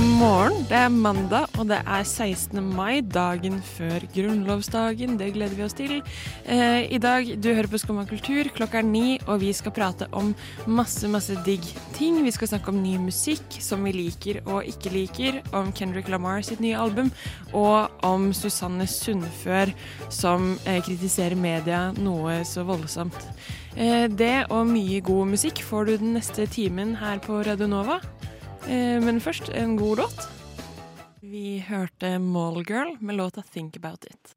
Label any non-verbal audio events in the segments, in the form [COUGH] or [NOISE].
God morgen. Det er mandag, og det er 16. mai, dagen før grunnlovsdagen. Det gleder vi oss til. Eh, I dag, du hører på Skumma kultur, klokka er ni, og vi skal prate om masse, masse digg ting. Vi skal snakke om ny musikk som vi liker og ikke liker, om Kendrick Lamar sitt nye album, og om Susanne Sundfør som eh, kritiserer media noe så voldsomt. Eh, det og mye god musikk får du den neste timen her på Radio Nova. Eh, Men først en god låt. Vi hørte Mallgirl med låta 'Think About It'.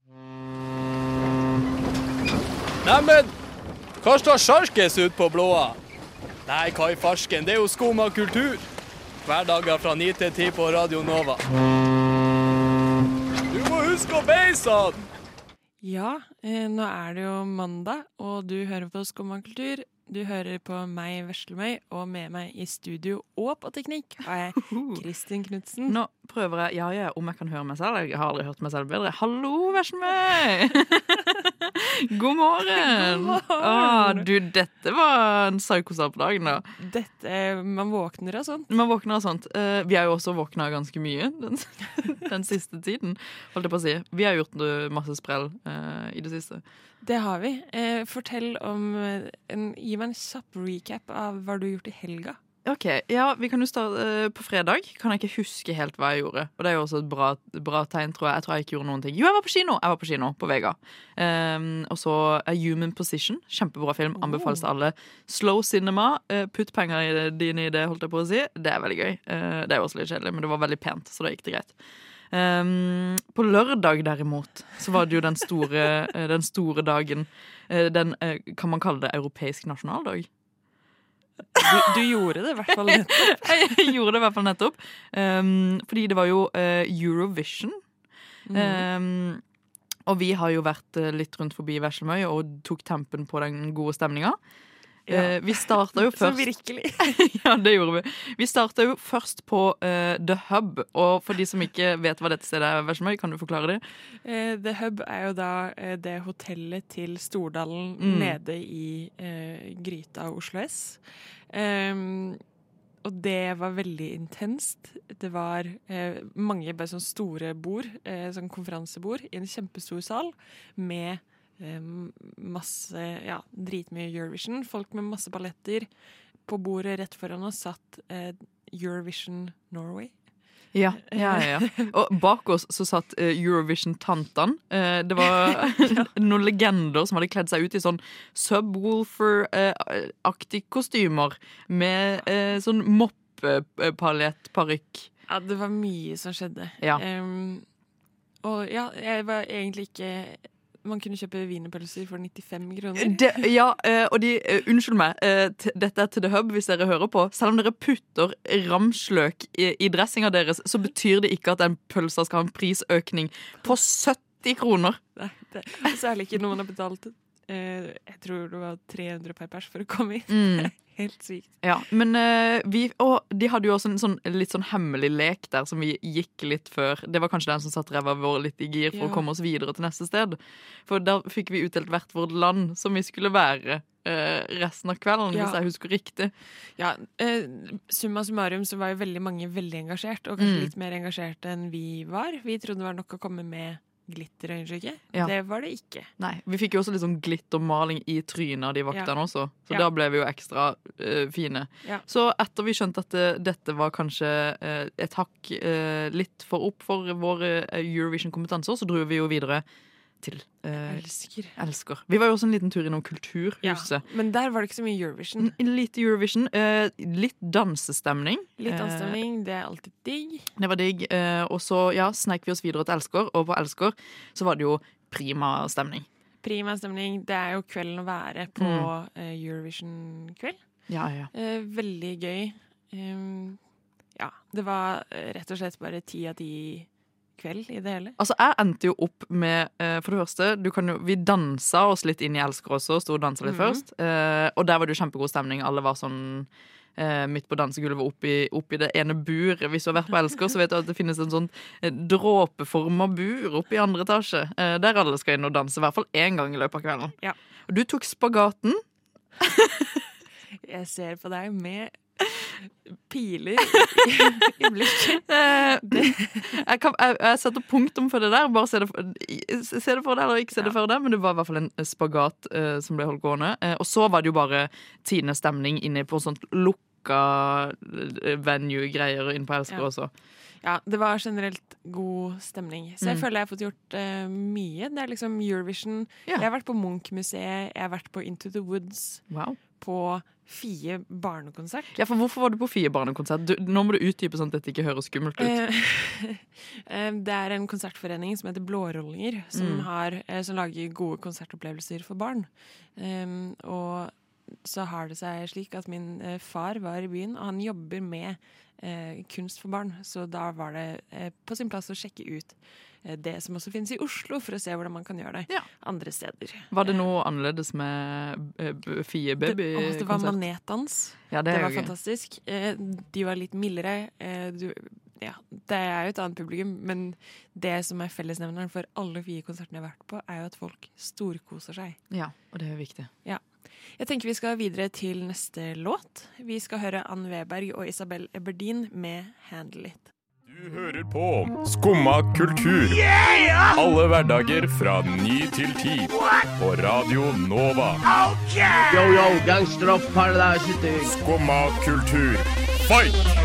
Neimen, hva står sjarkes ut på blåa? Nei, hva i farsken, det er jo skumma kultur. Hverdager fra 9 til 10 på Radio Nova. Du må huske å beise han! Ja, eh, nå er det jo mandag, og du hører på Skumma kultur. Du hører på meg, Veslemøy, og med meg i studio og på teknikk har jeg Kristin Knutsen. Nå prøver jeg ja, ja, om jeg kan høre meg selv. Jeg har aldri hørt meg selv bedre. Hallo, Veslemøy! [LAUGHS] God morgen! God morgen! Ah, du, dette var en psykosal på dagen, da. Dette, Man våkner av sånt. Man våkner av sånt. Eh, vi har jo også våkna ganske mye den, [LAUGHS] den siste tiden, holdt jeg på å si. Vi har gjort masse sprell eh, i det siste. Det har vi. Eh, fortell om eh, en, Gi meg en kjapp recap av hva du har gjort i helga. Ok, ja, vi kan jo starte eh, På fredag kan jeg ikke huske helt hva jeg gjorde. Og det er jo også et bra, bra tegn, tror jeg. Jeg tror jeg ikke gjorde noen ting. Jo, jeg var på kino! Jeg var på kino på Vega. Um, og så A Human Position. Kjempebra film. Anbefales til alle. Slow cinema. Uh, putt penger dine i det, holdt jeg på å si. Det er veldig gøy. Uh, det er jo også litt kjedelig, men det var veldig pent, så da gikk det greit. Um, på lørdag, derimot, så var det jo den store, [LAUGHS] eh, den store dagen. Eh, den, eh, kan man kalle det europeisk nasjonaldag? Du, du gjorde det i hvert fall [LAUGHS] nettopp. Jeg gjorde det i hvert fall nettopp. Um, fordi det var jo uh, Eurovision. Um, og vi har jo vært litt rundt forbi Veslemøy og tok tempen på den gode stemninga. Ja. Eh, vi starta jo [LAUGHS] Så først virkelig. [LAUGHS] Ja, det gjorde vi. Vi starta jo først på uh, The Hub. Og for de som ikke vet hva dette stedet er, Versmøy, kan du forklare det? Uh, The Hub er jo da uh, det hotellet til Stordalen Mm. nede i gryta av Oslo S. Um, og det var veldig intenst. Det var eh, mange bare sånne store bord, eh, sånn konferansebord, i en kjempestor sal med masse Ja, dritmye Eurovision. Folk med masse balletter. På bordet rett foran oss satt eh, Eurovision Norway. Ja, ja, ja. ja. [LAUGHS] Og bak oss så satt eh, Eurovision-tantene. Eh, det var [LAUGHS] [LAUGHS] noen legender som hadde kledd seg ut i sånn Subwoolfer-aktig kostymer med eh, sånn moppepalettparykk. Ja, det var mye som skjedde. Ja. Um, og ja, jeg var egentlig ikke Man kunne kjøpe wienerpølser for 95 kroner. Det, ja, eh, og de eh, Unnskyld meg, eh, dette er til The Hub hvis dere hører på. Selv om dere putter ramsløk i, i dressinga deres, så betyr det ikke at den pølsa skal ha en prisøkning på 70 kroner. Nei, det, særlig ikke når man har betalt Jeg tror det var 300 per pers for å komme inn. Mm. [LAUGHS] Helt sykt. Ja, men uh, vi Og de hadde jo også en sånn, litt sånn hemmelig lek der som vi gikk litt før. Det var kanskje den som satte ræva vår litt i gir for Ja. å komme oss videre til neste sted. For der fikk vi utdelt hvert vårt land som vi skulle være uh, resten av kvelden, Ja. hvis jeg husker riktig. Ja, uh, summa summarum så var jo veldig mange veldig engasjert, og kanskje Mm. litt mer engasjerte enn vi var. Vi trodde det var nok å komme med glitterøyenskygge. Ja. Det var det ikke. Nei, Vi fikk jo også litt sånn glittermaling i trynet av de vaktene også, så Ja. da ble vi jo ekstra uh, fine. Ja. Så etter vi skjønte at det, dette var kanskje uh, et hakk uh, litt for opp for vår eh, Eurovision-kompetanse, så dro vi jo videre til eh, Elsker. Elsker. Vi var jo også en liten tur innom Kulturhuset. Men der var det ikke så mye Eurovision. N Litt Eurovision. Eh, litt dansestemning. Litt Eh, det er alltid digg. det var digg. Eh, og så ja, sneik vi oss videre til Elsker, og på Elsker så var det jo prima stemning. Prima stemning. Det er jo kvelden å være på Mm. eh, Eurovision-kveld. Ja, ja. Eh, veldig gøy. Um, ja, det var eh, rett og slett bare ti av ti kveld i det hele. Altså, jeg endte jo opp med eh, For det første, du kan jo, vi dansa oss litt inn i Elsker også. Sto og dansa litt Mhm. først. Eh, og der var det jo kjempegod stemning. Alle var sånn eh, midt på dansegulvet oppi, oppi det ene buret. Hvis du har vært på Elsker, så vet du at det finnes en sånn eh, dråpeforma bur oppe i andre etasje. Eh, der alle skal inn og danse, i hvert fall én gang i løpet av kvelden. Ja. Og du tok spagaten. [LAUGHS] Jeg ser på deg med piler i, i blikket. [LAUGHS] Jeg, kan, jeg, jeg setter punktum for det der. Bare se det se det for deg, eller ikke se det for deg. Men det var i hvert fall en spagat uh, som ble holdt gående. Uh, og så var det jo bare Tine stemning inne på sånt lukka eh, venue-greier inne på Elsker Ja. også. Ja, det var generelt god stemning. Så jeg Mm. føler jeg har fått gjort uh, mye. Det er liksom Eurovision. Ja. Jeg har vært på Munch-museet, jeg har vært på Into the Woods, Wow. På Fie barnekonsert. Ja, for Hvorfor var du på Fie barnekonsert? Du, nå må du utdype sånn at dette ikke høres skummelt ut. Eh, [LAUGHS] eh, det er en konsertforening som heter Blårollinger, som, Mm. har, eh, som lager gode konsertopplevelser for barn. Um, og så har det seg slik at min far var i byen, og han jobber med eh, kunst for barn. Så da var det eh, på sin plass å sjekke ut det som også finnes i Oslo, for å se hvordan man kan gjøre det Ja. andre steder. Var det noe annerledes med eh, Fie Baby-konsert? det var manetdans. Ja, det Det var fantastisk. Eh, De var litt mildere. Eh, Du, ja, det er jo et annet publikum, men det som er fellesnevneren for alle fire konsertene jeg har vært på, er jo at folk storkoser seg. Ja, og det er viktig. Jeg tenker vi skal videre til neste låt. Vi skal høre Ann Weberg og Isabel Eberdin med 'Handle It'. Du hører på Skumma kultur. Alle hverdager fra ny til ti. På Radio Nova. Yo, yo, gangsteropp, paradise city. Skumma kultur. Fight!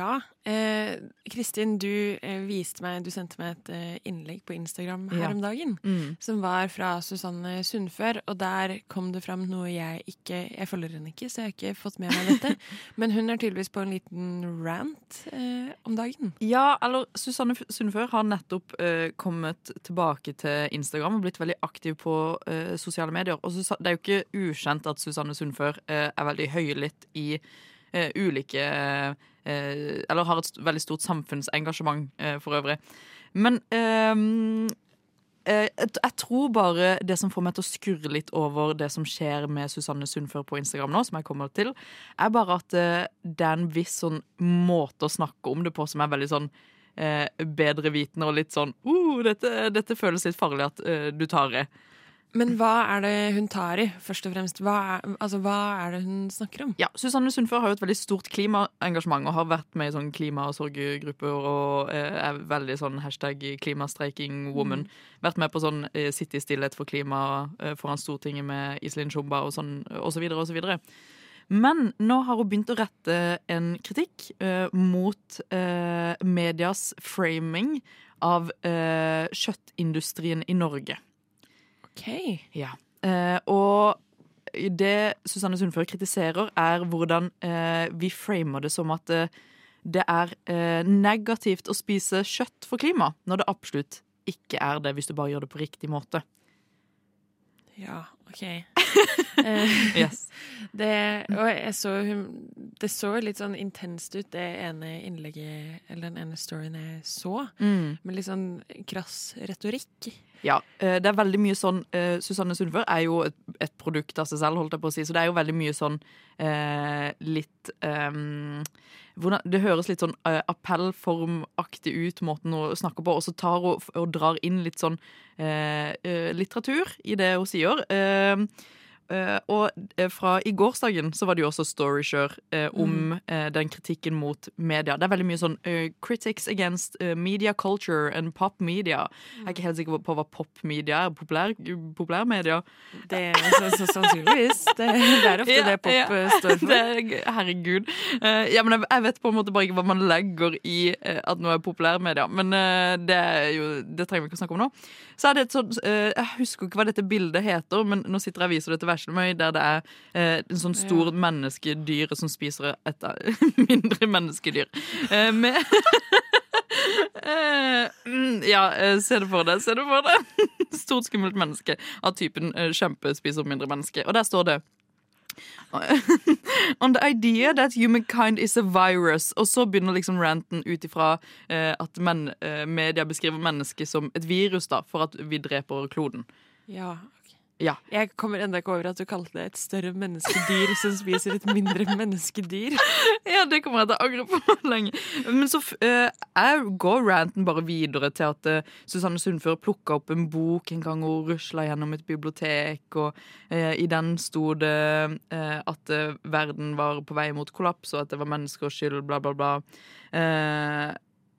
Ja. Eh, Kristin, du eh, viste meg Du sendte meg et eh, innlegg på Instagram her Ja. om dagen. Mm. Som var fra Susanne Sundfør, og der kom det fram noe jeg ikke Jeg følger henne ikke, så jeg har ikke fått med meg dette. [LAUGHS] Men hun er tydeligvis på en liten rant eh, om dagen. Ja, eller Susanne Sundfør har nettopp eh, kommet tilbake til Instagram og blitt veldig aktiv på eh, sosiale medier. Og Susanne, det er jo ikke ukjent at Susanne Sundfør er veldig høylytt i ulike Eller har et veldig stort samfunnsengasjement eh, for øvrig. Men ehm, eh, jeg tror bare det som får meg til å skurre litt over det som skjer med Susanne Sundfør på Instagram nå, som jeg kommer til, er bare at eh, det er en viss sånn måte å snakke om det på som er veldig sånn eh, bedrevitende og litt sånn uh, dette, dette føles litt farlig at uh, du tar i. Men hva er det hun tar i, først og fremst? Hva er, altså, hva er det hun snakker om? Ja, Susanne Sundfør har jo et veldig stort klimaengasjement og har vært med i sånn klimasorggrupper og eh, er veldig sånn hashtag klimastreiking woman. Vært med på sånn eh, Sitte i stillhet for klima eh, foran Stortinget med Iselin Shumba og sånn, og så videre og så videre. Men nå har hun begynt å rette en kritikk eh, mot eh, medias framing av eh, kjøttindustrien i Norge. OK. Ja. Eh, og det Susanne Sundfør kritiserer, er hvordan eh, vi framer det som at eh, det er negativt å spise kjøtt for klima, når det absolutt ikke er det, hvis du bare gjør det på riktig måte. Ja, OK. [LAUGHS] Eh, Yes. Det, og jeg så Det så litt sånn intenst ut, det ene innlegget, eller den ene storyen jeg så. Mm. Med litt sånn krass retorikk. Ja, eh, det er veldig mye sånn eh, Susanne Sundfør er jo et, et produkt av seg selv, holdt jeg på å si, så det er jo veldig mye sånn eh, litt ehm, hvordan, Det høres litt sånn eh, appellformaktig ut, måten hun snakker på, og så tar hun og drar inn litt sånn eh, litteratur i det hun sier. Eh, og eh, fra i gårsdagen så var det jo også Storyshare eh, om eh, den kritikken mot media. Det er veldig mye sånn eh, critics against eh, media culture and pop media. Jeg er ikke helt sikker på hva pop-media er. Populær, populærmedia? Det så, så, Sannsynligvis. Det, det er ofte Ja, det pop ja. eh, står for. [LAUGHS] Det er, herregud. Eh, ja, men jeg, vet på en måte bare ikke hva man legger i eh, at noe er populærmedia. Men eh, det er jo Det trenger vi ikke å snakke om nå. Så er det et sånt eh, Jeg husker ikke hva dette bildet heter, men nå sitter jeg og viser det til Veslemøy, der det er eh, en sånn stor menneskedyr som spiser et [LAUGHS] mindre menneskedyr. Eh, med [LAUGHS] Eh, mm, ja, eh, se det for deg. Se det for deg. [LAUGHS] Stort, skummelt menneske av typen eh, kjempe spiser mindre menneske. Og der står det On the idea that humankind is a virus. Og så begynner liksom ranten ut ifra eh, at men, eh, media beskriver mennesket som et virus da, for at vi dreper kloden. Ja. Ja. Jeg kommer enda ikke over at du kalte det et større menneskedyr som spiser et mindre [LAUGHS] menneskedyr. Ja, det kommer jeg til å angre på [LAUGHS] lenge. Men så f- eh, jeg går ranten bare videre til at uh, Susanne Sundfør plukka opp en bok en gang hun rusla gjennom et bibliotek, og uh, i den sto det at verden var på vei mot kollaps, og at det var menneskers skyld, bla, bla, bla. Eh,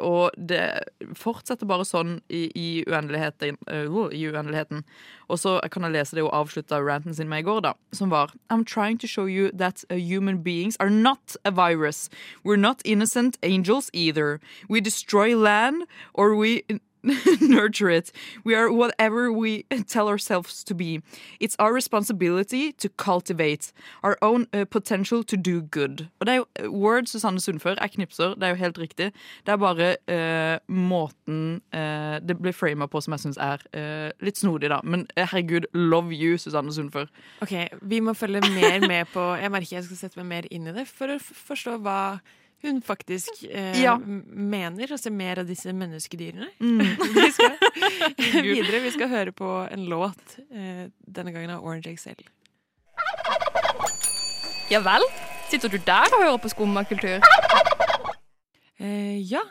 og det fortsetter bare sånn i, i, uendeligheten, uh, i uendeligheten. Og så kan jeg lese det hun avslutta ranten sin med i går, da, som var I'm trying to show you that uh, human beings are not a virus. We're not innocent angels either. We destroy land or we [LAUGHS] nurture it. We are whatever we [LAUGHS] tell ourselves to be. It's our responsibility to cultivate our own uh, potential to do good. Og det er jo uh, word Susanne Sundfør. er knipser, det er jo helt riktig. Det er bare uh, måten uh, det blir frama på som jeg syns er litt snodig, da. Men herregud, love you, Susanne Sundfør. Ok, Vi må følge mer med på Jeg merker jeg skal sette meg mer inn i det for å forstå hva hun faktisk eh, Ja. mener, å se mer av disse menneskedyrene. Mm. [LAUGHS] vi skal videre. Vi skal høre på en låt, eh, denne gangen av Orange XL. Ja vel? Sitter du der og hører på skummakultur? Eh, ja,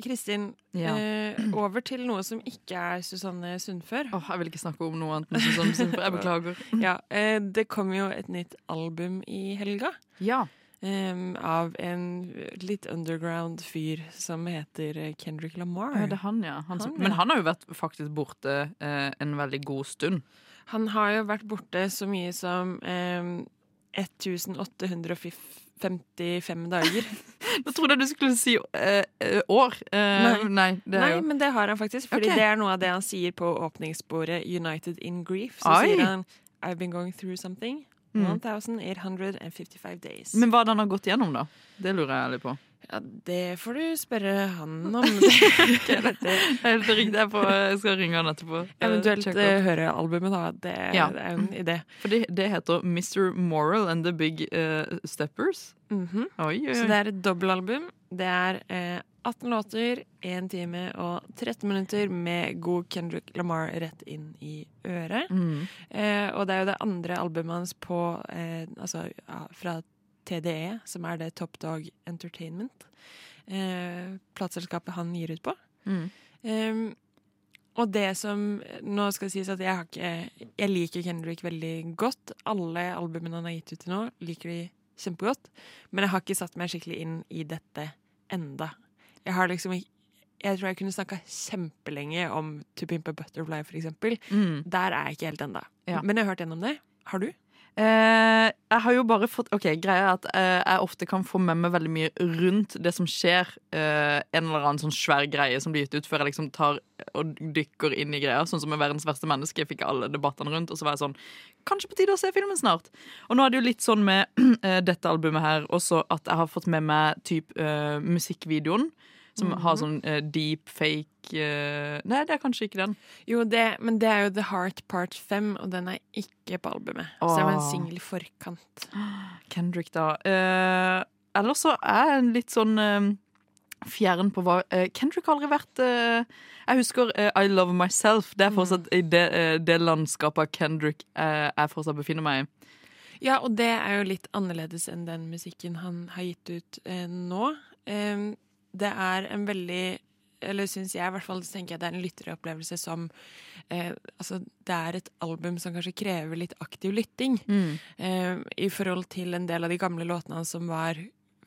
Kristin. Ja. Eh, over til noe som ikke er Susanne Sundfør. Åh, jeg vil ikke snakke om noe annet enn Susanne Sundfør. Jeg beklager. Ja, eh, det kom jo et nytt album i helga. Ja. Em, av en litt underground fyr som heter eh, Kendrick Lamar. Ja, det er han, ja. Han Han, ja. Men han har jo vært faktisk borte eh, en veldig god stund. Han har jo vært borte så mye som em, 1855 dager. [LAUGHS] Nå trodde jeg du skulle si eh, eh, år. Eh, Nei. nei. det Nei, men det har han faktisk. Fordi okay. det er noe av det han sier på åpningssporet United in Grief. Så Oi. sier han I've been going through something. Mm. 1855 days. Men hva det han har gått gjennom, da? Det lurer jeg litt på. Ja, det får du spørre han om. [LAUGHS] Det er. Helt riktig, jeg, skal ringe han etterpå. Eventuelt eh, høre albumet, da. Det, Ja. det er en idé. For det, det heter Mr. Moral and the Big uh, Steppers. Mhm. Oi, oi, Så det er et dobbelalbum. Det er eh, 18 låter, 1 time og 13 minutter med god Kendrick Lamar rett inn i øret. Mm. Eh, og det er jo det andre albumet hans på eh, Altså ja, fra TDE, som er det Top Dog Entertainment. Eh, plateselskapet han gir ut på. Mm. Og det som Nå skal det sies at jeg har ikke Jeg liker Kendrick veldig godt. Alle albumene han har gitt ut til nå, liker de kjempegodt. Men jeg har ikke satt meg skikkelig inn i dette enda. Jeg har liksom ikke jeg tror jeg kunne snakka kjempelenge om To Pimp a Butterfly, eksempel. Mm. Der er jeg ikke helt ennå. Ja. Men jeg har hørt gjennom det. Har du? Eh, jeg har jo bare fått Ok, greia er at eh, jeg ofte kan få med meg veldig mye rundt det som skjer. eh, en eller annen sånn svær greie som blir gitt ut, før jeg liksom tar og dykker inn i greia. Sånn som med Verdens verste menneske. Jeg fikk alle debattene rundt, og så var jeg sånn Kanskje på tide å se filmen snart. Og nå er det jo litt sånn med [CLEARS THROAT] eh, dette albumet her også at jeg har fått med meg typ eh, musikkvideoen. Som har sånn uh, deep fake uh, Nei, det er kanskje ikke den. Jo, det, men det er jo The Heart Part 5, og den er ikke på albumet. Så det var en Åh. singel i forkant. Kendrick, da. Uh, ellers så er jeg litt sånn fjern på hva Kendrick har aldri vært Jeg husker I Love Myself. Det er fortsatt i det, det landskapet Kendrick jeg fortsatt befinner meg i. Ja, og det er jo litt annerledes enn den musikken han har gitt ut nå. Em, det er en veldig Eller syns jeg, i hvert fall, tenker jeg det er en lytteropplevelse som eh, Altså, det er et album som kanskje krever litt aktiv lytting. eh, I forhold til en del av de gamle låtene som var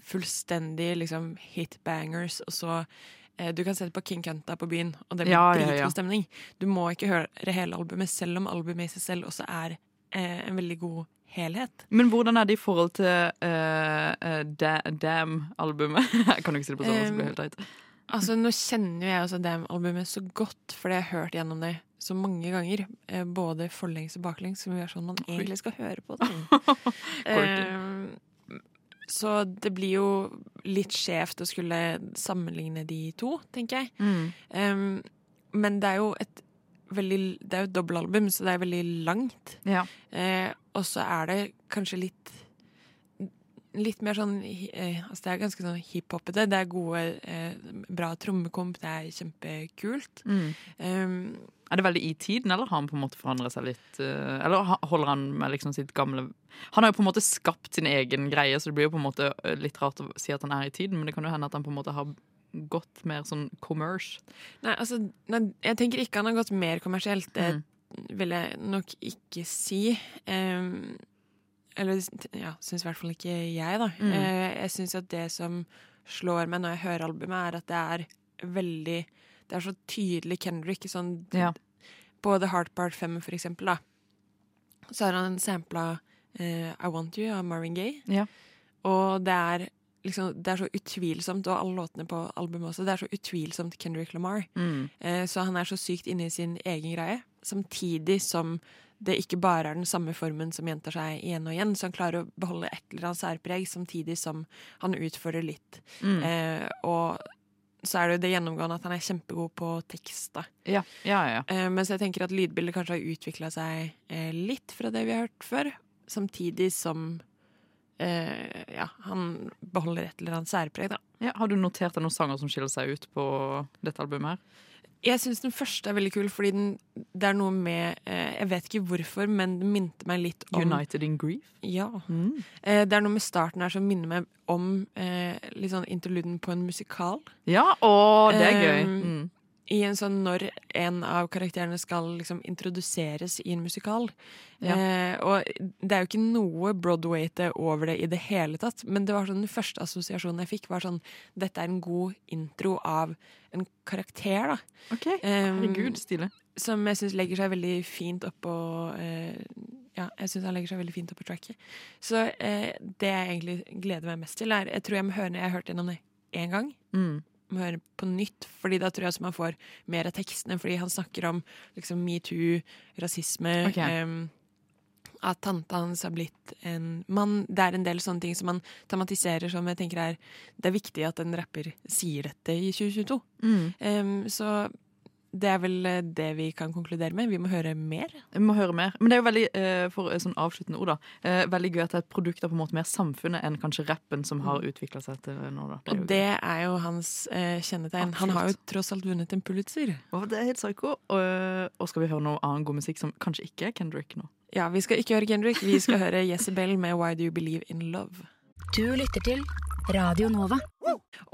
fullstendig liksom hitbangers, og så eh, Du kan sette på King Kunta på byen, og det blir Ja, ja, ja. stemning. Du må ikke høre hele albumet, selv om albumet i seg selv også er eh, en veldig god helhet. Men hvordan er det i forhold til uh, Da- Damn-albumet? [LAUGHS] Jeg kan jo ikke si det på sånn, så blir helt teit. Altså, Nå kjenner jo jeg også Damn-albumet så godt, fordi jeg har hørt gjennom det så mange ganger. Eh, både forlengs og baklengs, som gjør sånn man egentlig skal høre på det. [LAUGHS] um, så det blir jo litt skjevt å skulle sammenligne de to, tenker jeg. Mm. Um, men det er jo et veldig Det er jo et dobbelalbum, så det er veldig langt. Ja. Eh, og så er det kanskje litt litt mer sånn eh, Altså, det er ganske sånn hiphopete. Det er gode, eh, bra trommekomp, det er kjempekult. Um, Er det veldig i tiden, eller har han på en måte forandret seg litt? eh, Eller holder han med liksom sitt gamle Han har jo på en måte skapt sin egen greie, så det blir jo på en måte litt rart å si at han er i tiden, men det kan jo hende at han på en måte har gått mer sånn commerce. Nei, altså, nei, jeg tenker ikke han har gått mer kommersielt. Det Mm. Vil jeg nok ikke si. Um, eller ja, syns i hvert fall ikke jeg, da. Mm. Uh, jeg syns at det som slår meg når jeg hører albumet, er at det er veldig Det er så tydelig Kendrick. Sånn, Ja. På The Heart Part 5, for eksempel, da. Så har han sampla uh, I Want You av Marvin Gaye. Ja. Og det er liksom Det er så utvilsomt, og alle låtene på albumet også, det er så utvilsomt Kendrick Lamar. Mm. Eh, Så han er så sykt inne i sin egen greie, samtidig som det ikke bare er den samme formen som gjentar seg igjen og igjen, så han klarer å beholde et eller annet særpreg, samtidig som han utfordrer litt. Mm. Eh, og så er det jo det gjennomgående at han er kjempegod på tekst, da. Ja, ja, ja. Eh, mens jeg tenker at lydbildet kanskje har utvikla seg eh, litt fra det vi har hørt før, samtidig som eh, ja, han beholder et eller annet særpreg, da. ja. Har du notert deg noen sanger som skiller seg ut på dette albumet her? Jeg syns den første er veldig kul, fordi den, det er noe med eh, Jeg vet ikke hvorfor, men det minte meg litt om United in Grief? Ja. Mm. Eh, det er noe med starten her som minner meg om eh, litt sånn interluden på en musikal. Ja, å, det er gøy. Um, Mm. I en sånn når en av karakterene skal liksom introduseres i en musikal. Ja. Eh, og det er jo ikke noe Broadway-te over det i det hele tatt, men det var sånn den første assosiasjonen jeg fikk, var sånn Dette er en god intro av en karakter, da. OK. herregud, Herregud, stilig. som jeg syns legger seg veldig fint oppå eh, Ja, jeg syns han legger seg veldig fint oppå tracket. Så eh, det jeg egentlig gleder meg mest til, er Jeg tror jeg må høre når jeg har hørt gjennom det én gang. Mm. Må høre på nytt, fordi da tror jeg også man får mer av tekstene. Fordi han snakker om liksom metoo, rasisme okay. um, At tanta hans har blitt en mann. Det er en del sånne ting som man tematiserer som jeg tenker er Det er viktig at en rapper sier dette i 2022. Mm. Um, så det er vel eh, det vi kan konkludere med. Vi må høre mer. Vi må høre mer. Men det er jo veldig, eh, for eh, sånn avsluttende ord, da, eh, veldig gøy at det er et produkt av på en måte mer samfunnet enn kanskje rappen som har utvikla seg til nå. Da. Og det det er jo hans kjennetegn. kjennetegn. Han har jo tross alt vunnet en Pulitzer. gøy. Og det er helt psyko. Og, og skal vi høre noe annen god musikk som kanskje ikke er Kendrick nå? Ja, vi skal ikke høre Kendrick, vi skal høre Jezebel med Why Do You Believe In Love. Du lytter til Radio Nova.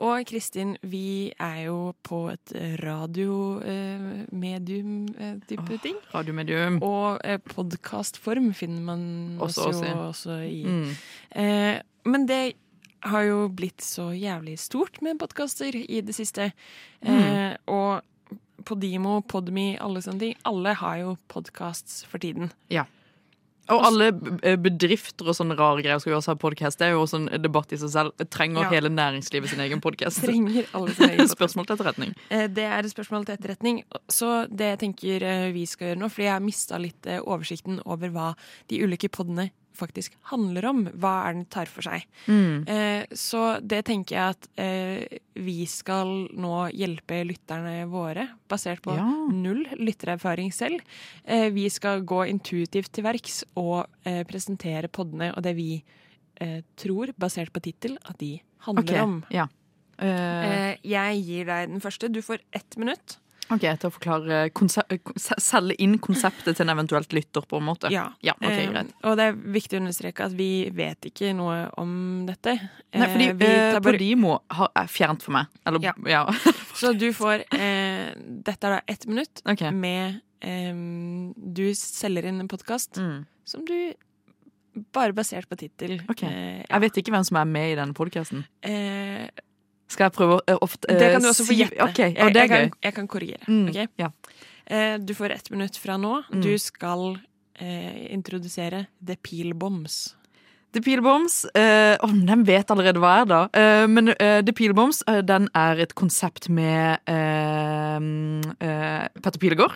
Og Kristin, vi er jo på et radiomedium-type Åh. ting. Radiomedium. Og eh, podkastform finner man Også også, jo også i. Mm. Eh, men det har jo blitt så jævlig stort med podkaster i det siste. Eh, og Podimo, Podme, alle sånne ting. Alle har jo podkasts for tiden. Og alle bedrifter og sånne rare greier skal jo også ha podkast. Det er jo også en debatt i seg selv. Trenger Ja. hele næringslivet sin egen podkast? [LAUGHS] [LAUGHS] Spørsmål til etterretning. Eh, Det er et spørsmål til etterretning. Så det jeg tenker eh, vi skal gjøre nå, fordi jeg har mista litt eh, oversikten over hva de ulike podene faktisk handler om. Hva er den tar for seg. Mm. Eh, Så det tenker jeg at eh, vi skal nå hjelpe lytterne våre, basert på Ja. null lyttererfaring selv. Eh, Vi skal gå intuitivt til verks og eh, presentere podene og det vi eh, tror, basert på tittel, at de handler okay. om. Ja. Eh, Jeg gir deg den første. Du får ett minutt. OK, til å forklare eh, Selge inn konseptet til en eventuelt lytter, på en måte. Ja. Ja, ok, Eh, og det er viktig å understreke at vi vet ikke noe om dette. Nei, fordi Eh, vi eh, Podimo har, er fjernt for meg. Eller, Ja. ja. [LAUGHS] så du får eh, Dette er da ett minutt okay. med Du selger inn en podkast Mm. som du bare basert på tittel. Okay. Eh, Jeg vet ikke hvem som er med i denne podkasten. eh, Skal jeg prøve å eh, ofte eh, det kan du også få gjette. Okay, jeg, jeg, kan, jeg kan korrigere. Mm, okay? ja. Eh, du får ett minutt fra nå. Mm. Du skal eh, introdusere The Peel Bombs. The Peel Bombs eh, åh, Den vet allerede hva er, da. Eh, men eh, The Peel Bombs eh, den er et konsept med eh, eh, Petter Pilegård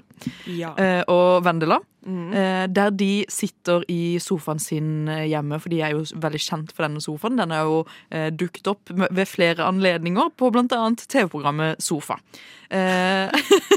Ja. eh, og Vendela. Eh, der de sitter i sofaen sin eh, hjemme, for de er jo veldig kjent for denne sofaen. Den er jo eh, dukket opp ved flere anledninger på annet TV-programmet Sofa. Eh,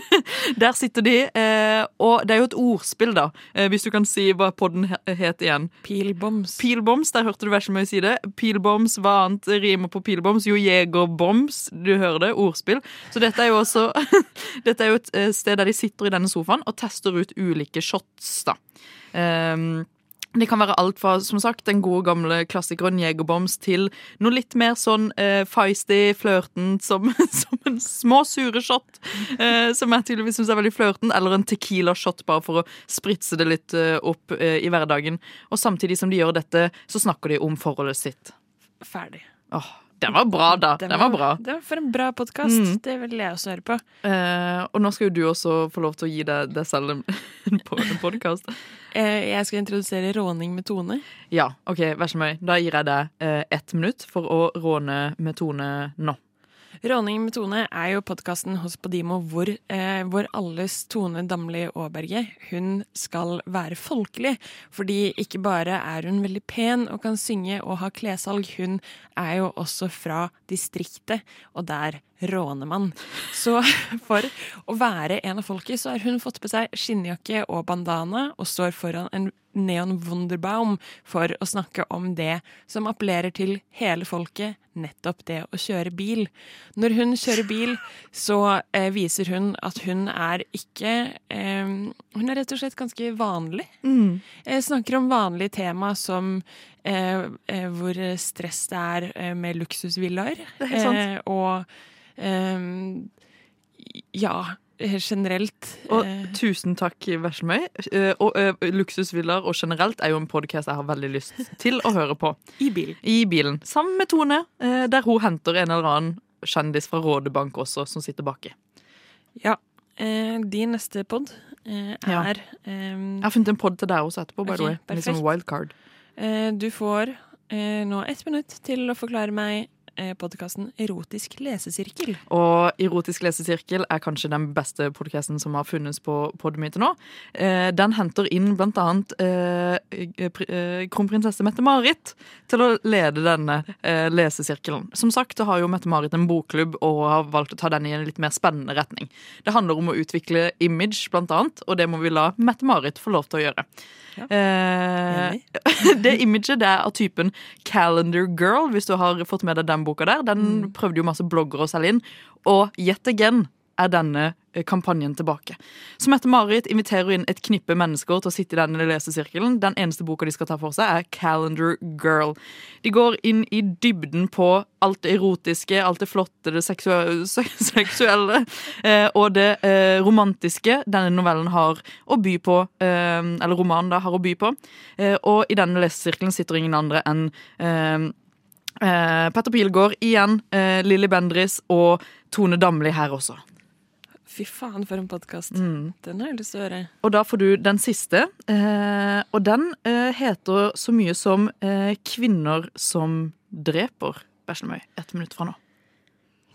[LAUGHS] der sitter de, eh, og det er jo et ordspill, da, eh, hvis du kan si hva podden he- het igjen. Pilboms. Pilboms, der hørte du Veslemøy si det. Pilboms, hva annet rimer på pilboms? Jo, jegerboms, du hører det, ordspill. Så dette er jo også [LAUGHS] Dette er jo et sted der de sitter i denne sofaen og tester ut ulike shots, da. Um, det kan være alt fra som sagt, den gode gamle klassikeren Jegerboms til noe litt mer sånn eh, feisty, flørtent, som, [LAUGHS] som en små sure shot. Eh, som jeg tydeligvis syns er veldig flørten. Eller en Tequila-shot, bare for å spritse det litt eh, opp eh, i hverdagen. Og samtidig som de gjør dette, så snakker de om forholdet sitt. Ferdig. Åh, den var bra, da. Den, var bra. Det var for en bra podkast. Mm. Det vil jeg også høre på. Eh, og nå skal jo du også få lov til å gi deg, deg selv en, [LAUGHS] en podkast. Eh, jeg skal introdusere råning med Tone. Ja, OK, vær så snill. Da gir jeg deg eh, ett minutt for å råne med Tone nå. Råning med Tone er jo podkasten hos Podimo hvor, eh, vår alles Tone Damli Aaberge hun skal være folkelig. Fordi ikke bare er hun veldig pen og kan synge og ha klessalg, hun er jo også fra distriktet, og der råner man. Så [LAUGHS] for å være en av folket, så har hun fått på seg skinnjakke og bandana og står foran en Neon Wunderbaum for å snakke om det som appellerer til hele folket, nettopp det å kjøre bil. Når hun kjører bil, så eh, viser hun at hun er ikke eh, Hun er rett og slett ganske vanlig. Eh, snakker om vanlige tema som eh, eh, hvor stress det er eh, med luksusvillaer. Og ja, generelt. Og eh, tusen takk, Veslemøy. Eh, og uh, Luksusvillaer og generelt er jo en podkast jeg har veldig lyst til å høre på. [LAUGHS] I bilen. I bilen. Sammen med Tone, eh, der hun henter en eller annen kjendis fra Rådebank også, som sitter baki. Ja. Eh, din neste pod eh, Ja. er eh, Jeg har funnet en pod til deg også etterpå, by the way. Litt sånn wildcard. eh, Du får eh, nå ett minutt til å forklare meg eh, podkasten Erotisk lesesirkel. Og Erotisk lesesirkel er kanskje den beste podkasten som har funnes på Podmy til nå. Eh, den henter inn blant annet eh, eh, pri- eh, kronprinsesse Mette-Marit til å lede denne eh, lesesirkelen. Som sagt så har jo Mette-Marit en bokklubb og har valgt å ta den i en litt mer spennende retning. Det handler om å utvikle image, blant annet, og det må vi la Mette-Marit få lov til å gjøre. Eh, [LAUGHS] det imaget det er av typen Calendar Girl, hvis du har fått med deg den boka der. Den prøvde jo masse bloggere å selge inn. Og yet again er denne eh, kampanjen tilbake. Så Mette-Marit inviterer inn et knippe mennesker til å sitte i denne lesesirkelen. Den eneste boka de skal ta for seg, er Calendar Girl. De går inn i dybden på alt det erotiske, alt det flotte, det seksuelle, [LAUGHS] seksuelle eh, og det eh, romantiske denne novellen har å by på, eller romanen da har å by på. Og i denne lesesirkelen sitter ingen andre enn eh, Petter Pilgaard igjen, eh, Lilly Bendris og Tone Damli her også. Fy faen, for en podkast. Mm. Den har jeg lyst til å høre. Og da får du den siste. Eh, og den eh, heter så mye som eh, 'Kvinner som dreper'. Bæsjemøy, ett minutt fra nå.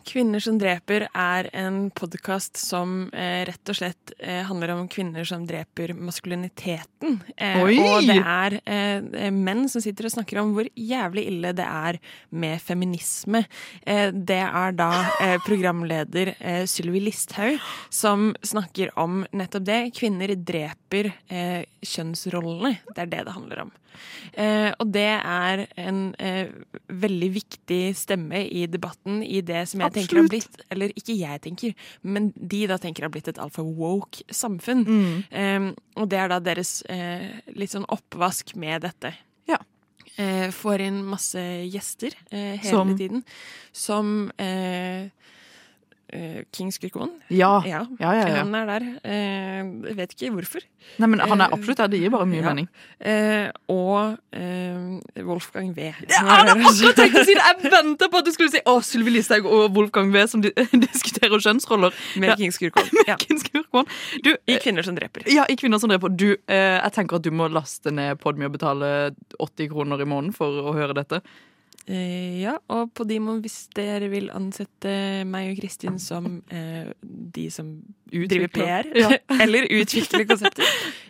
Kvinner som dreper er en podkast som eh, rett og slett eh, handler om kvinner som dreper maskuliniteten. Eh, og det er eh, menn som sitter og snakker om hvor jævlig ille det er med feminisme. Eh, det er da eh, programleder eh, Sylvi Listhaug som snakker om nettopp det. Kvinner dreper eh, kjønnsrollene. Det er det det handler om. Eh, og det er en eh, veldig viktig stemme i debatten i det som jeg tenker har blitt Eller ikke jeg tenker, men de da tenker har blitt et altfor woke samfunn. Mm. Eh, og det er da deres eh, litt sånn oppvask med dette. Ja. Eh, får inn masse gjester eh, hele Som? tiden. Som eh, eh, King Skurkon. Ja. Ja, Ja, ja, ja. Han er der. Uh, vet ikke hvorfor. Nei, men Han er Eh, absolutt der. Det gir bare mye ja. mening. Uh, og Wolfgang V. Jeg er akkurat tenkt å si det! Jeg venta på at du skulle si å, Sylvi Listhaug og Wolfgang V som [LAUGHS] diskuterer kjønnsroller. Med Ja. King Skurkon. [LAUGHS] Ja. King Skurkon. Du, I Kvinner som dreper. ja, i Kvinner som dreper. Du, jeg tenker at du må laste ned Podmy og betale 80 kroner i måneden for å høre dette. Eh, ja, og på Podimo, hvis dere vil ansette meg og Kristin som eh, de som driver PR, [LAUGHS] Ja. eller utvikler konsepter,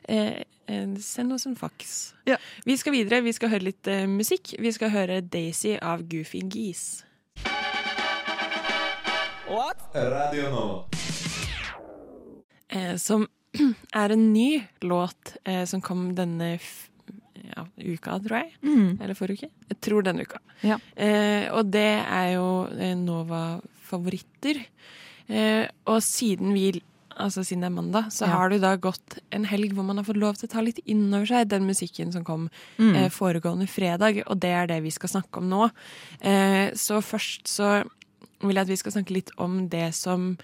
eh, eh, send oss en faks. Ja. Vi skal videre. Vi skal høre litt eh, musikk. Vi skal høre Daisy av Goofy Geese. Radio nå. eh, som [CLEARS THROAT] er en ny låt eh, som kom denne ja, uka, tror jeg. Eller forrige uke. Jeg tror denne uka. Ja. Eh, og det er jo eh, Nova-favoritter. Eh, og siden vi Altså siden det er mandag, så Ja. har det da gått en helg hvor man har fått lov til å ta litt inn over seg den musikken som kom Mm. eh, foregående fredag, og det er det vi skal snakke om nå. Eh, så først så vil jeg at vi skal snakke litt om det som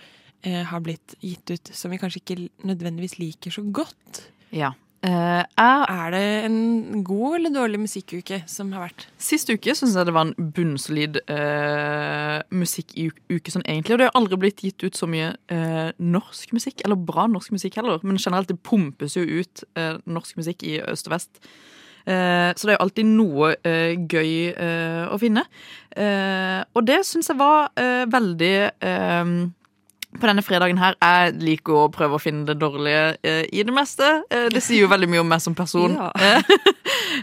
eh, har blitt gitt ut, som vi kanskje ikke nødvendigvis liker så godt. Ja. Eh, jeg Er det en god eller dårlig musikkuke som har vært? Sist uke syns jeg det var en bunnsolid uh, musikkuke sånn egentlig. Og det har aldri blitt gitt ut så mye uh, norsk musikk, eller bra norsk musikk heller. Men generelt det pumpes jo ut uh, norsk musikk i øst og vest. Eh, så det er jo alltid noe gøy eh, å finne. Eh, og det syns jeg var veldig på denne fredagen her, Jeg liker å prøve å finne det dårlige eh, i det meste. Eh, det sier jo veldig mye om meg som person. Ja. [LAUGHS]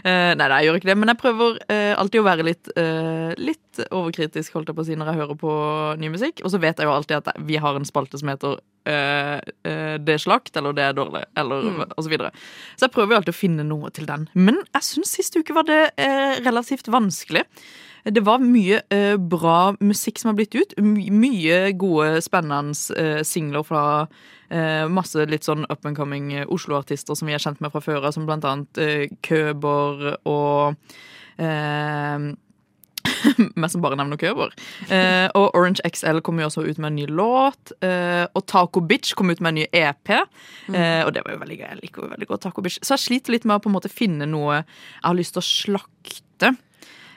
Eh, nei, nei, jeg gjør ikke det, men jeg prøver eh, alltid å være litt, eh, litt overkritisk holdt jeg på å si, når jeg hører på ny musikk. Og så vet jeg jo alltid at vi har en spalte som heter eh, 'Det er slakt', eller 'Det er dårlig', eller Mm. og så videre. Så jeg prøver jo alltid å finne noe til den. Men jeg syns sist uke var det relativt vanskelig. Det var mye eh, bra musikk som har blitt ut. My mye gode, spennende eh, singler fra eh, masse litt sånn up and coming eh, Oslo-artister som vi er kjent med fra før av, som blant annet eh, Køber og eh, [LAUGHS] Mest som bare nevner Køber. Eh, og Orange XL kom jo også ut med en ny låt. Eh, og Taco Bitch kom ut med en ny EP. Eh, og det var jo veldig gøy. Jeg liker jo veldig godt Taco Bitch. Så jeg sliter litt med å på en måte finne noe jeg har lyst til å slakte.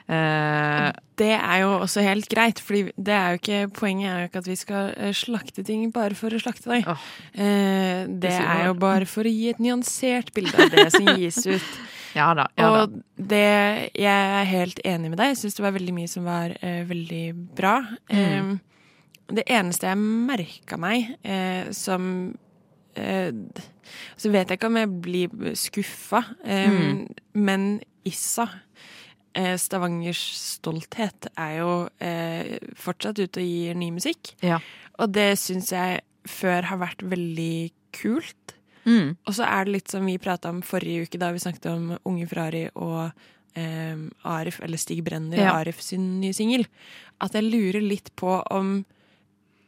Eh, Det er jo også helt greit, for det er jo ikke, poenget er jo ikke at vi skal eh, slakte ting bare for å slakte deg. Oh, Eh, det er jo bare for å gi et nyansert bilde av det som gis ut. [LAUGHS] ja da. Ja, da. Og det, jeg er helt enig med deg. Jeg syns det var veldig mye som var eh, veldig bra. Mm. Det eneste jeg merka meg eh, som Så vet jeg ikke om jeg blir skuffa, Mm. men Issa Stavangers stolthet er jo eh, fortsatt ute og gir ny musikk. Ja. Og det syns jeg før har vært veldig kult. Mm. Og så er det litt som vi prata om forrige uke, da vi snakket om Unge Ferrari og eh, Arif, eller Stig Brenner Ja. og Arif sin nye singel. At jeg lurer litt på om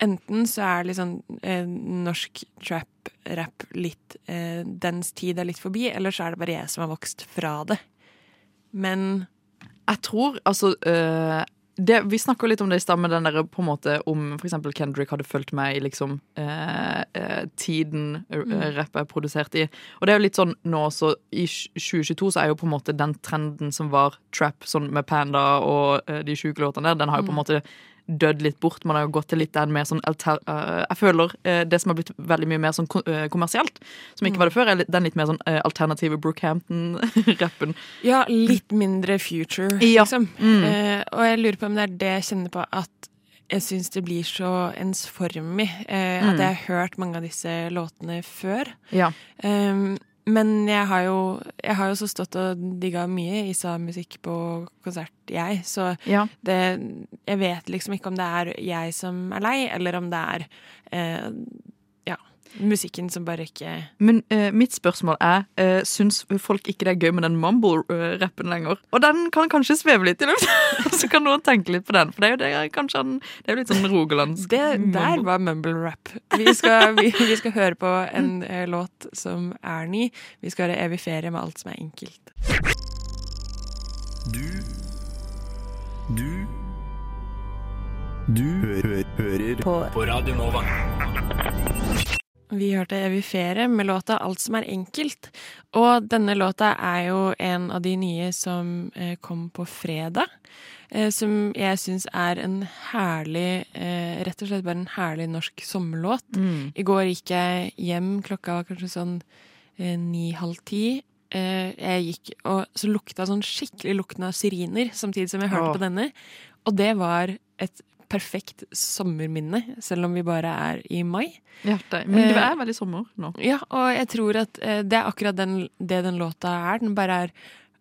Enten så er liksom eh, norsk trap-rap litt eh, Dens tid er litt forbi, eller så er det bare jeg som har vokst fra det. Men Jeg tror altså uh, det, Vi snakka litt om det i stad, med den der på en måte om eksempel Kendrick hadde fulgt med i liksom uh, uh, tiden uh, rapp er produsert i. Og det er jo litt sånn nå også, i 2022 så er jo på en måte den trenden som var trap, sånn med Panda og de sjuke låtene der, den har jo på en måte dødd litt bort. Man har jo gått til litt den mer sånn alter... uh, jeg føler uh, det som har blitt veldig mye mer sånn ko- eh, kommersielt, som ikke var det før, er den litt mer sånn alternative Brookhampton-rappen. ja, litt mindre future, Ja. liksom. Mm. Og jeg lurer på om det er det jeg kjenner på at jeg syns det blir så ensformig. Eh, Mm. At jeg har hørt mange av disse låtene før. Ja. Um, men jeg har jo Jeg har jo så stått og digga mye Isa-musikk på konsert, jeg. Så ja. det Jeg vet liksom ikke om det er jeg som er lei, eller om det er eh, musikken som bare ikke Men uh, mitt spørsmål er uh, Syns folk ikke det er gøy med den mumble-rappen lenger? Og den kan kanskje sveve litt i luften, [LAUGHS] så kan noen tenke litt på den. For det er jo det, kanskje en, det er litt sånn rogalandsk Det der var mumble rap. Vi vi, vi skal høre på en uh, låt som er ny. Vi skal høre 'Evig ferie' med alt som er enkelt. Du Du Du hø hø hører på. på Radio Nova. Vi hørte Evig ferie med låta Alt som er enkelt. Og denne låta er jo en av de nye som eh, kom på fredag. Eh, som jeg syns er en herlig eh, Rett og slett bare en herlig norsk sommerlåt. Mm. I går gikk jeg hjem, klokka var kanskje sånn ni-halv ti. jeg gikk og så lukta sånn skikkelig lukten av syriner samtidig som jeg hørte Åh. på denne. Og det var et perfekt sommerminne, selv om vi bare er i mai. Hjertet. men det Eh, er veldig sommer nå. Ja, og jeg tror at eh, det er akkurat den, det den låta er. Den bare er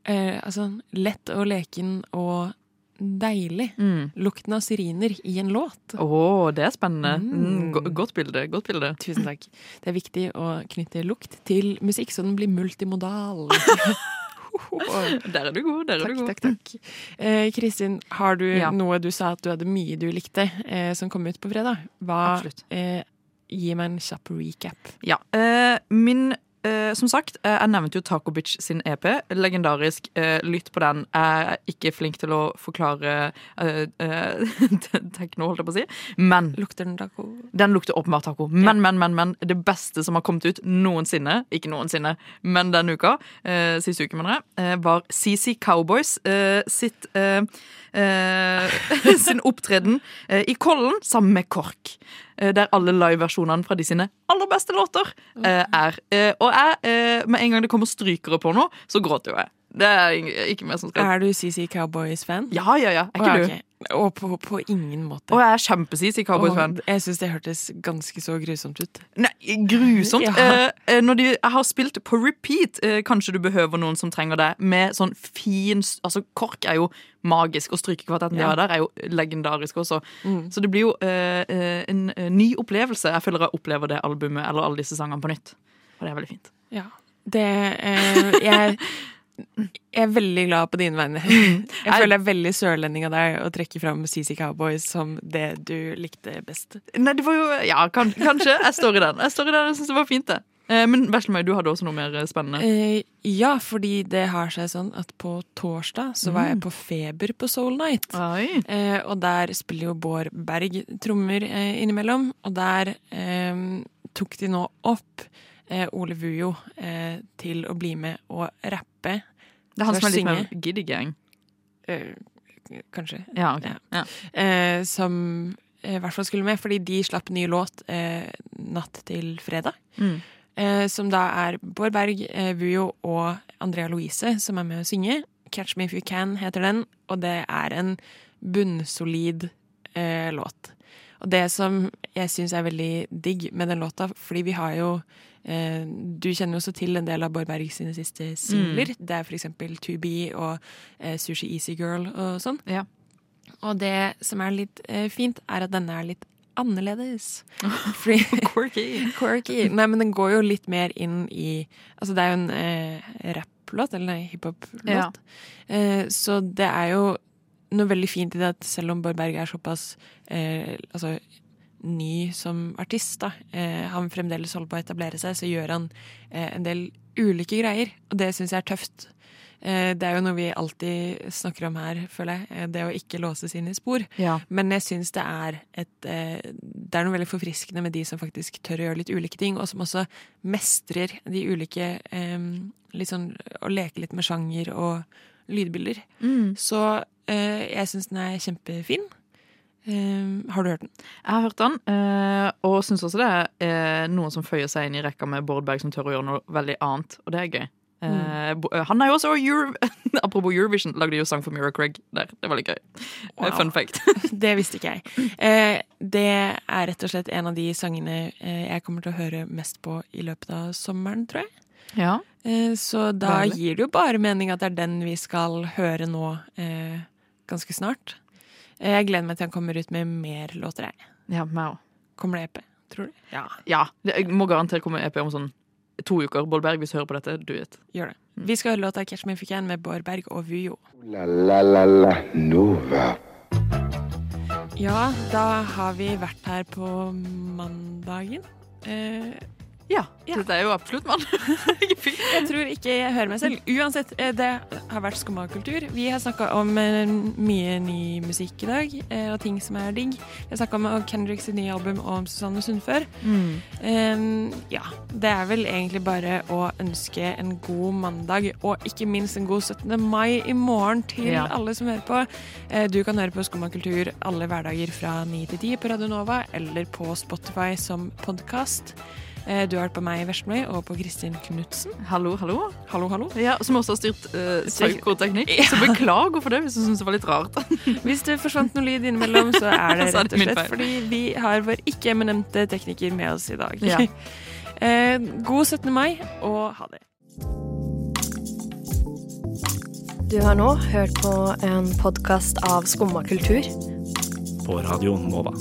eh, altså, lett og leken og deilig. Mm. Lukten av syriner i en låt. Å, det er spennende. Mm. Mm. go- Godt bilde. Godt bilde. Tusen takk. Det er viktig å knytte lukt til musikk, så den blir multimodal. [LAUGHS] Der er du god. Der er Takk, du god. takk, takk. Eh, Kristin, har du Ja. noe du sa at du hadde mye du likte, eh, som kom ut på fredag? Hva, Absolutt. eh, gi meg en kjapp recap. Ja. Eh, min eh, Som sagt, eh, jeg nevnte jo Taco Bitch sin EP. Legendarisk. Eh, lytt på den. Jeg er ikke flink til å forklare eh, eh, [LAUGHS] tekno, holdt jeg på å si. Men Lukter den taco? den lukter åpenbart taco. Men, men, men, men. Det beste som har kommet ut noensinne, ikke noensinne, men denne uka, eh, siste uke, mener jeg, eh, var CC Cowboys eh, sitt eh, eh, [LAUGHS] sin opptreden eh, i Kollen sammen med KORK. Eh, Der alle liveversjonene fra de sine aller beste låter eh, er. Eh, Og jeg, med en gang det kommer strykere på noe, så gråter jo jeg. Det er ikke meg som skal Er du CC Cowboys-fan? Ja, ja, ja. Er ikke oh, ja, du? Og på, på ingen måte. Og jeg er kjempe-CC Cowboys-fan. Jeg syns det hørtes ganske så grusomt ut. Nei, grusomt. Ja. Eh, eh, når de, jeg har spilt på repeat, eh, kanskje du behøver noen som trenger det, med sånn fin Altså, KORK er jo magisk, og strykekvartetten de har der, er jo legendarisk også. Mm. Så det blir jo eh, eh, en eh, ny opplevelse. Jeg føler jeg opplever det albumet, eller alle disse sangene, på nytt. Og det er veldig fint. Ja. Det eh, jeg, [LAUGHS] jeg er veldig glad på dine vegne. [LAUGHS] Jeg føler det er veldig sørlending av deg å trekke fram CC Cowboys som det du likte best. Nei, det var jo Ja, kan, kanskje. Jeg står i den. Jeg står i den, jeg syns det var fint, det. Eh, men Veslemøy, du hadde også noe mer eh, spennende. Eh, ja, fordi det har seg sånn at på torsdag så var jeg på Feber på Soul Night. Eh, og der spiller jo Bård Berg trommer eh, innimellom. Og der tok de nå opp eh, Ole Vujo eh, til å bli med og rappe. Det er han som er litt synge. mer Giddy Gang. Eh, kanskje. Ja, ok. Ja. Ja. Eh, som eh, i hvert fall skulle med, fordi de slapp ny låt eh, natt til fredag. Mm. Eh, som da er Bård Berg, Vujo og Andrea Louise som er med å synge. 'Catch Me If You Can' heter den, og det er en bunnsolid eh, låt. Og det som jeg syns er veldig digg med den låta, fordi vi har jo eh, Du kjenner jo også til en del av Bård Berg sine siste singler. Det er for eksempel To Be og eh, Sushi Easy Girl og sånn. Ja. Og det som er litt eh, fint, er at denne er litt annerledes. [LAUGHS] Fordi Quirky. [LAUGHS] Quirky. Nei, men den går jo litt mer inn i Altså, det er jo en eh, rapplåt, eller nei, hiphop-låt. Ja. Eh, så det er jo noe veldig fint i det at selv om Bård Berg er såpass eh, altså, ny som artist, da, eh, han fremdeles holder på å etablere seg, så gjør han eh, en del ulike greier. Og det syns jeg er tøft. Eh, det er jo noe vi alltid snakker om her, føler jeg. eh, Det å ikke låse sine spor. Ja. Men jeg syns det er et eh, Det er noe veldig forfriskende med de som faktisk tør å gjøre litt ulike ting, og som også mestrer de ulike Litt sånn å leke litt med sjanger og lydbilder. Mm. Så jeg syns den er kjempefin. Eh, har du hørt den? Jeg har hørt den, eh, og syns også det er eh, noen som føyer seg inn i rekka med Bård Berg som tør å gjøre noe veldig annet, og det er gøy. Mm. Eh, han er jo også Euro [LAUGHS] Apropos Eurovision, lagde jo sang for Mira Craig der. Det var litt gøy. Eh, Wow. Fun fact. [LAUGHS] Det visste ikke jeg. Eh, det er rett og slett en av de sangene eh, jeg kommer til å høre mest på i løpet av sommeren, tror jeg. Ja. Eh, så da Værlig. gir det jo bare mening at det er den vi skal høre nå eh, ganske snart. Eh, jeg gleder meg til han kommer ut med mer låter, jeg. Ja, meg òg. Kommer det EP, tror du? Ja, Ja. det- Jeg må garantert komme EP om sånn to uker. Bård Berg, hvis du hører på dette, du vet. gjør det. Vi skal høre låta 'Catch Me If You Can' med Bård Berg og Vujo. La la la la Nova. Ja, da har vi vært her på mandagen. Eh, Ja. Ja. Dette er jo absolutt mann. [LAUGHS] Jeg tror ikke jeg hører meg selv. Uansett, eh, det har vært Skumma kultur. Vi har snakka om eh, mye ny musikk i dag, eh, og ting som er digg. Vi har snakka om Kendricks nye album og om Susanne Sundfør. Mm. Um, ja, det er vel egentlig bare å ønske en god mandag, og ikke minst en god 17. mai i morgen til Ja. alle som hører på. Du kan høre på Skumma kultur alle hverdager fra 9 til 10 på Radio Nova, eller på Spotify som podkast. Eh, du har hjulpet på meg, Veslemøy, og på Kristin Knutsen. Hallo, hallo. Hallo, hallo. Ja, Som også har styrt uh, psykoteknikk. Så beklager for det hvis du syns det var litt rart. [LAUGHS] Hvis det forsvant noe lyd innimellom, så er [LAUGHS] det rett og slett fordi vi har vår ikke-eminente tekniker med oss i dag. Ja. [LAUGHS] Eh, God 17. mai, og ha det. Du har nå hørt på en podkast av Skumma kultur. På Radio Nova.